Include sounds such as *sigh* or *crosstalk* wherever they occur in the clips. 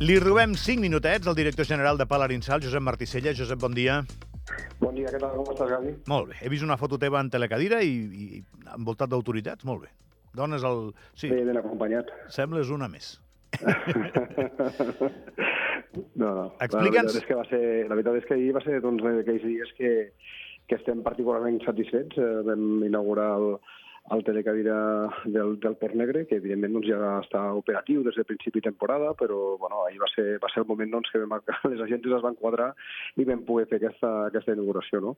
Li robem 5 minutets al director general de Palarinsal, Josep Marticella. Josep, bon dia. Bon dia, què tal? Com estàs, Gavi? Molt bé. He vist una foto teva en telecadira i, i envoltat d'autoritats. Molt bé. Dones el... Sí, Bé, ben acompanyat. sembles una més. *laughs* No, no. Explica'ns- La veritat és que va ser, la veritat és que ahir va ser doncs, d'aquells dies que, que estem particularment satisfets. Eh, vam inaugurar el, el telecadira del, del Port Negre, que evidentment doncs, ja està operatiu des de principi de temporada, però bueno, ahir va ser, va ser el moment doncs, que vam, *laughs* les agències es van quadrar i vam poder fer aquesta, aquesta inauguració, no?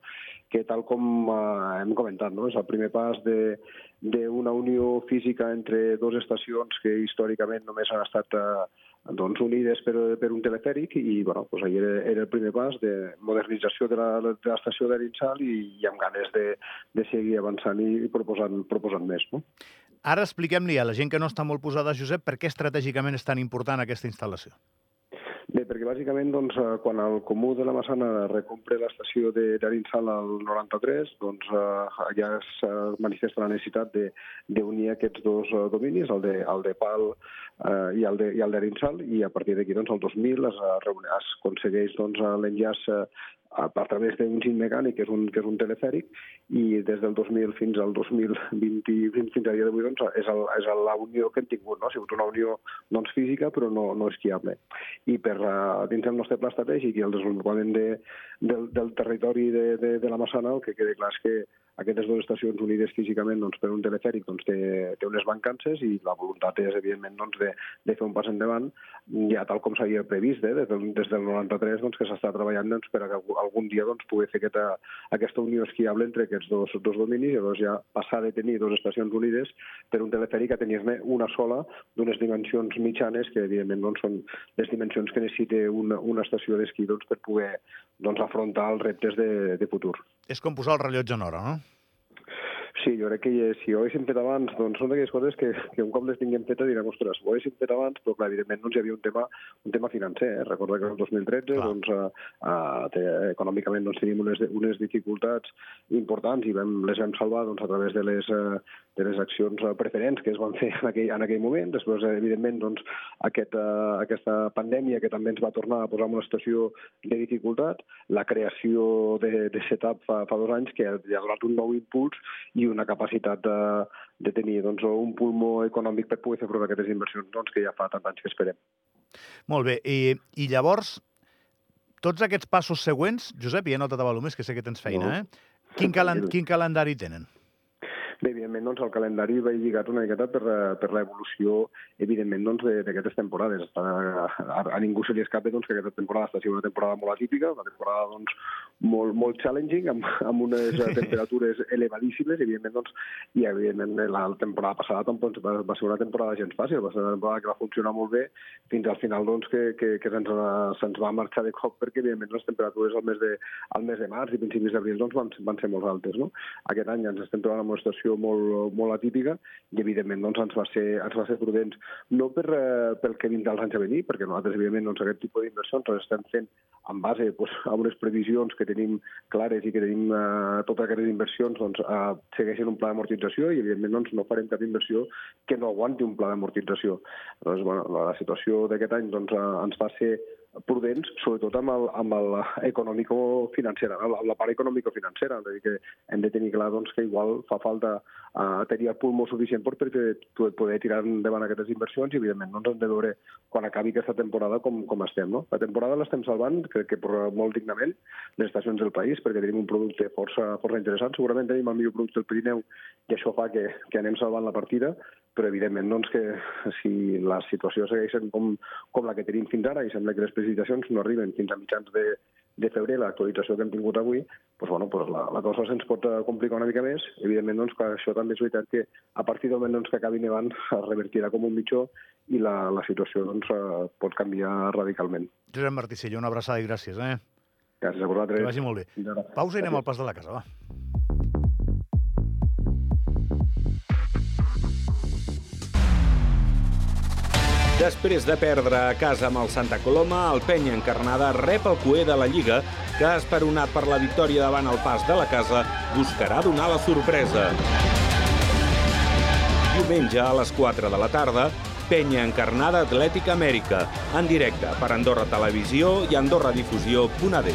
que tal com eh, hem comentat, no? és el primer pas de d'una unió física entre dues estacions que històricament només han estat eh, doncs, unides per, per un telefèric i bueno, doncs ahir era, era el primer pas de modernització de la- de l'estació d'Arinsal i, i amb ganes de, de seguir avançant i proposant, proposant més. No? Ara expliquem-li a la gent que no està molt posada, Josep, per què estratègicament és tan important aquesta instal·lació. Bé, perquè bàsicament doncs, eh, quan el Comú de la Massana recompra l'estació de- d'Arinsal al 93, doncs eh, ja es manifesta la necessitat de- d'unir aquests dos eh, dominis, el de, el de Pal eh, i el de- i el d'Arinsal, i a partir d'aquí, doncs, el 2000 es, eh, es aconsegueix doncs, eh, l'enllaç eh, a, a través d'un giny mecànic, que és un, que és un telefèric, i des del 2000 fins al 2020, fins, a dia d'avui, doncs, és, el, és la unió que hem tingut, no? Ha sigut una unió doncs, física, però no, no esquiable. I per, uh, dins del nostre pla estratègic i el desenvolupament de, del, del territori de, de, de la Massana, el que queda clar és que aquestes dues estacions unides físicament doncs, per un telefèric doncs, té, té unes mancances i la voluntat és, evidentment, doncs, de, de fer un pas endavant, ja tal com s'havia previst, eh, des, del, des del 93, doncs, que s'està treballant doncs, per a que algun dia doncs, poder fer aquesta, aquesta unió esquiable entre aquests dos, dos dominis. I llavors ja passar de tenir dues estacions unides per un telefèric a tenir-ne una sola d'unes dimensions mitjanes que, evidentment, doncs, són les dimensions que necessita una, una estació d'esquí doncs, per poder doncs, afrontar els reptes de, de futur. És com posar el rellotge en hora, no? Sí, jo crec que si ho haguéssim fet abans, doncs són d'aquelles coses que, que un cop les tinguem fetes direm, ostres, ho haguéssim fet abans, però clar, evidentment doncs hi havia un tema, un tema financer. Eh? Recorda que el 2013 Clar. doncs, eh, eh, econòmicament doncs, teníem unes, unes dificultats importants i vam, les vam salvar doncs, a través de les, eh, de les accions eh, preferents que es van fer en aquell, en aquell moment. Després, eh, evidentment, doncs, aquest, eh, aquesta pandèmia que també ens va tornar a posar en una situació de dificultat, la creació de, de setup fa, fa dos anys que ha donat un nou impuls i una capacitat de, de tenir doncs, un pulmó econòmic per poder fer front a aquestes inversions doncs, que ja fa tants anys que esperem. Molt bé. I, i llavors, tots aquests passos següents, Josep, i he notat a Balomés, que sé que tens feina, No. eh? Quin, *laughs* calen quin calendari tenen? Bé, evidentment, doncs, el calendari va lligat una miqueta per, per l'evolució, evidentment, doncs, de- d'aquestes temporades. A, a, a ningú se li escapa doncs, que aquesta temporada està sent una temporada molt atípica, una temporada doncs, molt, molt challenging, amb, amb unes *laughs* temperatures elevadíssimes, evidentment, doncs, i evidentment la temporada passada tampoc va, va ser una temporada gens fàcil, va ser una temporada que va funcionar molt bé, fins al final doncs, que, que, que se'ns se va marxar de cop perquè, evidentment, les temperatures al mes de, al mes de març i principis d'abril doncs, van, van ser molt altes. No? Aquest any ens estem trobant en una situació molt, molt atípica i, evidentment, doncs, ens, va ser, ens va ser prudents, no per, eh, pel que vindrà els anys a venir, perquè nosaltres, evidentment, doncs, aquest tipus d'inversions les estem fent en base doncs, a unes previsions que tenim clares i que tenim eh, totes aquestes inversions doncs, eh, segueixen un pla d'amortització i, evidentment, doncs, no farem cap inversió que no aguanti un pla d'amortització. Doncs, bueno, la situació d'aquest any doncs, eh, ens va ser prudents, sobretot amb el, amb el econòmico-financera, amb la, part econòmico-financera. És dir, que hem de tenir clar doncs, que igual fa falta uh, tenir el pulmó suficient per poder, tirar endavant aquestes inversions i, evidentment, doncs, hem de veure quan acabi aquesta temporada com, com estem. No? La temporada l'estem salvant, crec que molt dignament, les estacions del país, perquè tenim un producte força, força interessant. Segurament tenim el millor producte del Pirineu i això fa que, que anem salvant la partida, però evidentment doncs, que si la situació segueix sent com, com la que tenim fins ara i sembla que les precipitacions no arriben fins a mitjans de, de febrer, l'actualització que hem tingut avui, doncs, bueno, doncs la, la cosa se'ns pot eh, complicar una mica més. Evidentment, doncs, que això també és veritat que a partir del moment doncs, que acabi nevant *laughs* es revertirà com un mitjó i la, la situació doncs, eh, pot canviar radicalment. Josep Marticella, una abraçada i gràcies, eh? Gràcies a Que vosaltres. vagi molt bé. Pausa i anem al pas de la casa, va. Després de perdre a casa amb el Santa Coloma, el Penya Encarnada rep el cué de la Lliga, que, esperonat per la victòria davant el pas de la casa, buscarà donar la sorpresa. Diumenge, a les 4 de la tarda, Penya Encarnada Atlètica Amèrica, en directe per Andorra Televisió i AndorraDifusió.ad.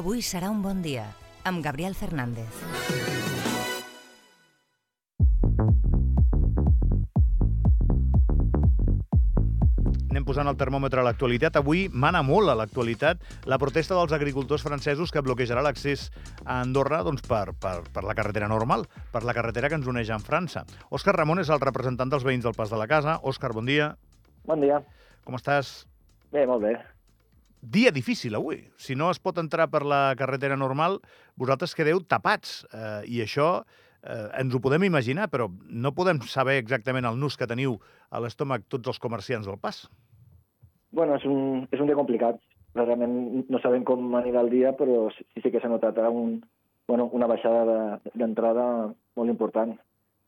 Avui serà un bon dia, amb Gabriel Fernández. Anem posant el termòmetre a l'actualitat. Avui mana molt a l'actualitat la protesta dels agricultors francesos que bloquejarà l'accés a Andorra doncs, per, per, per la carretera normal, per la carretera que ens uneix amb França. Òscar Ramon és el representant dels veïns del Pas de la Casa. Òscar, bon dia. Bon dia. Com estàs? Bé, molt bé. Dia difícil avui. Si no es pot entrar per la carretera normal, vosaltres quedeu tapats. Eh, I això eh, ens ho podem imaginar, però no podem saber exactament el nus que teniu a l'estómac tots els comerciants del pas. Bueno, és un, és un dia complicat. Realment no sabem com anirà el dia, però sí, sí que s'ha notat ara un, bueno, una baixada d'entrada de, molt important.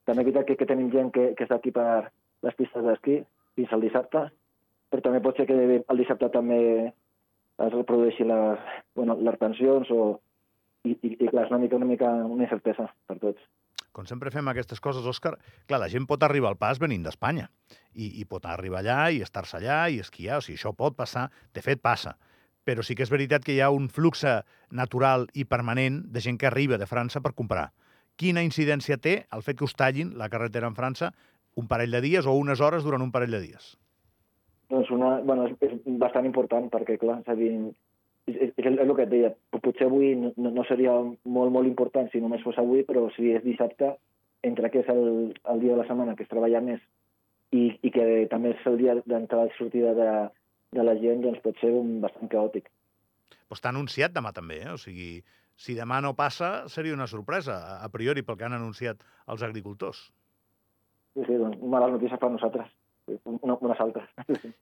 També és que, que tenim gent que, que està aquí per les pistes d'esquí fins al dissabte, però també pot ser que el dissabte també es reprodueixi les, bueno, les tensions o, i, i, i clar, és una mica, una mica una incertesa per tots com sempre fem aquestes coses, Òscar, clar, la gent pot arribar al pas venint d'Espanya i, i pot arribar allà i estar-se allà i esquiar, o sigui, això pot passar, de fet passa. Però sí que és veritat que hi ha un flux natural i permanent de gent que arriba de França per comprar. Quina incidència té el fet que us tallin la carretera en França un parell de dies o unes hores durant un parell de dies? Doncs una, bueno, és, és bastant important perquè, clar, és a dir, és, és, és el que et deia, potser avui no, no seria molt, molt important si només fos avui, però si és dissabte, entre que és el, el dia de la setmana que es treballa més i, i que també és el dia d'entrada i sortida de, de la gent, doncs pot ser un bastant caòtic. Però està anunciat demà també, eh? O sigui, si demà no passa, seria una sorpresa, a priori, pel que han anunciat els agricultors. Sí, sí, doncs males notícies per nosaltres una, unes altres.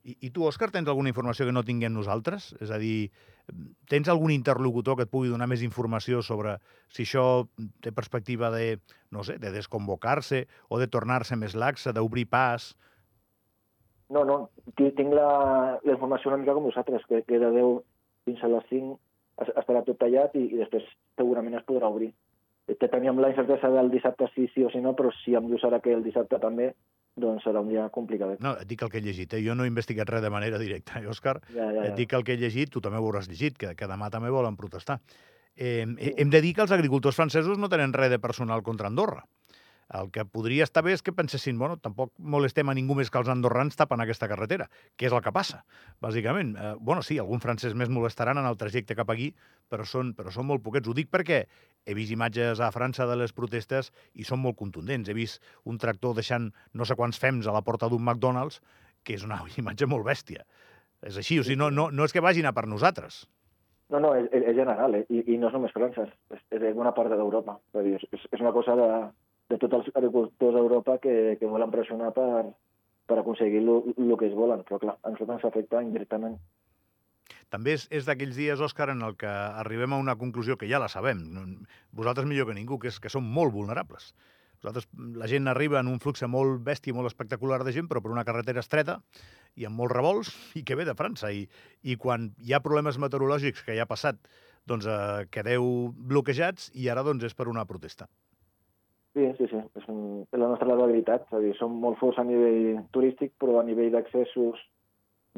I, I tu, Òscar, tens alguna informació que no tinguem nosaltres? És a dir, tens algun interlocutor que et pugui donar més informació sobre si això té perspectiva de, no sé, de desconvocar-se o de tornar-se més laxa, d'obrir pas? No, no, tinc la, la informació una mica com vosaltres, que, que de 10 fins a les 5 estarà tot tallat i, i després segurament es podrà obrir. Teníem la incertesa del dissabte sí, sí o sí no, però si em dius ara que el dissabte també, doncs serà un dia complicat. No, et dic el que he llegit, eh? jo no he investigat res de manera directa, eh, Òscar? Ja, ja, ja. Et dic el que he llegit, tu també ho hauràs llegit, que, que demà també volen protestar. Eh, hem de dir que els agricultors francesos no tenen res de personal contra Andorra. El que podria estar bé és que pensessin, bueno, tampoc molestem a ningú més que els andorrans tapen aquesta carretera, que és el que passa, bàsicament. Eh, bueno, sí, algun francès més molestaran en el trajecte cap aquí, però són, però són molt poquets. Ho dic perquè he vist imatges a França de les protestes i són molt contundents. He vist un tractor deixant no sé quants fems a la porta d'un McDonald's, que és una *laughs* imatge molt bèstia. És així, o sigui, no, no, no és que vagin a per nosaltres. No, no, és, és general, eh? I, i no és només França, és, és bona part d'Europa. És, és una cosa de, de tots els agricultors d'Europa que, que volen pressionar per, per aconseguir el que es volen, però clar, a nosaltres ens afecta indirectament. També és, és d'aquells dies, Òscar, en el que arribem a una conclusió que ja la sabem, vosaltres millor que ningú, que és que som molt vulnerables. Vosaltres, la gent arriba en un flux molt bèstia, molt espectacular de gent, però per una carretera estreta i amb molts revolts, i que ve de França. I, i quan hi ha problemes meteorològics, que ja ha passat, doncs eh, quedeu bloquejats i ara doncs és per una protesta. Sí, sí, sí. És, un, és la nostra debilitat. És a dir, som molt forts a nivell turístic, però a nivell d'accessos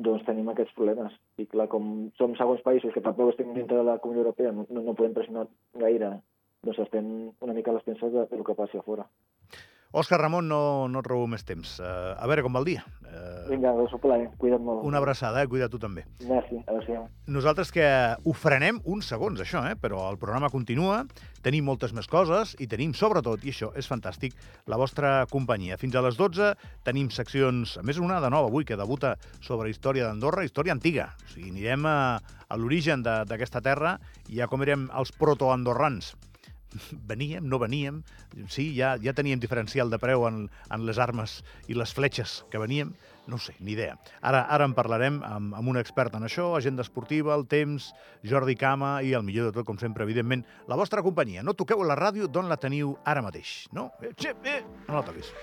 doncs tenim aquests problemes. I clar, com som segons països que tampoc estem dintre de la Comunitat Europea, no, no podem pressionar gaire, doncs estem una mica a les penses de, de lo que passi a fora. Òscar Ramon, no, no et robo més temps. Uh, a veure com va el dia. Uh, Vinga, és un plaer. Cuida't molt. Una abraçada, eh? Cuida tu també. Merci, adéu Nosaltres que ho frenem uns segons, això, eh? però el programa continua, tenim moltes més coses i tenim, sobretot, i això és fantàstic, la vostra companyia. Fins a les 12 tenim seccions, a més una de nova avui, que debuta sobre història d'Andorra, història antiga. O sigui, anirem a, a l'origen d'aquesta terra i ja com érem els protoandorrans veníem, no veníem, sí, ja, ja teníem diferencial de preu en, en les armes i les fletxes que veníem, no sé, ni idea. Ara ara en parlarem amb, amb un expert en això, agenda esportiva, el temps, Jordi Cama i el millor de tot, com sempre, evidentment, la vostra companyia. No toqueu la ràdio d'on la teniu ara mateix, no? Eh, eh, no la toquis.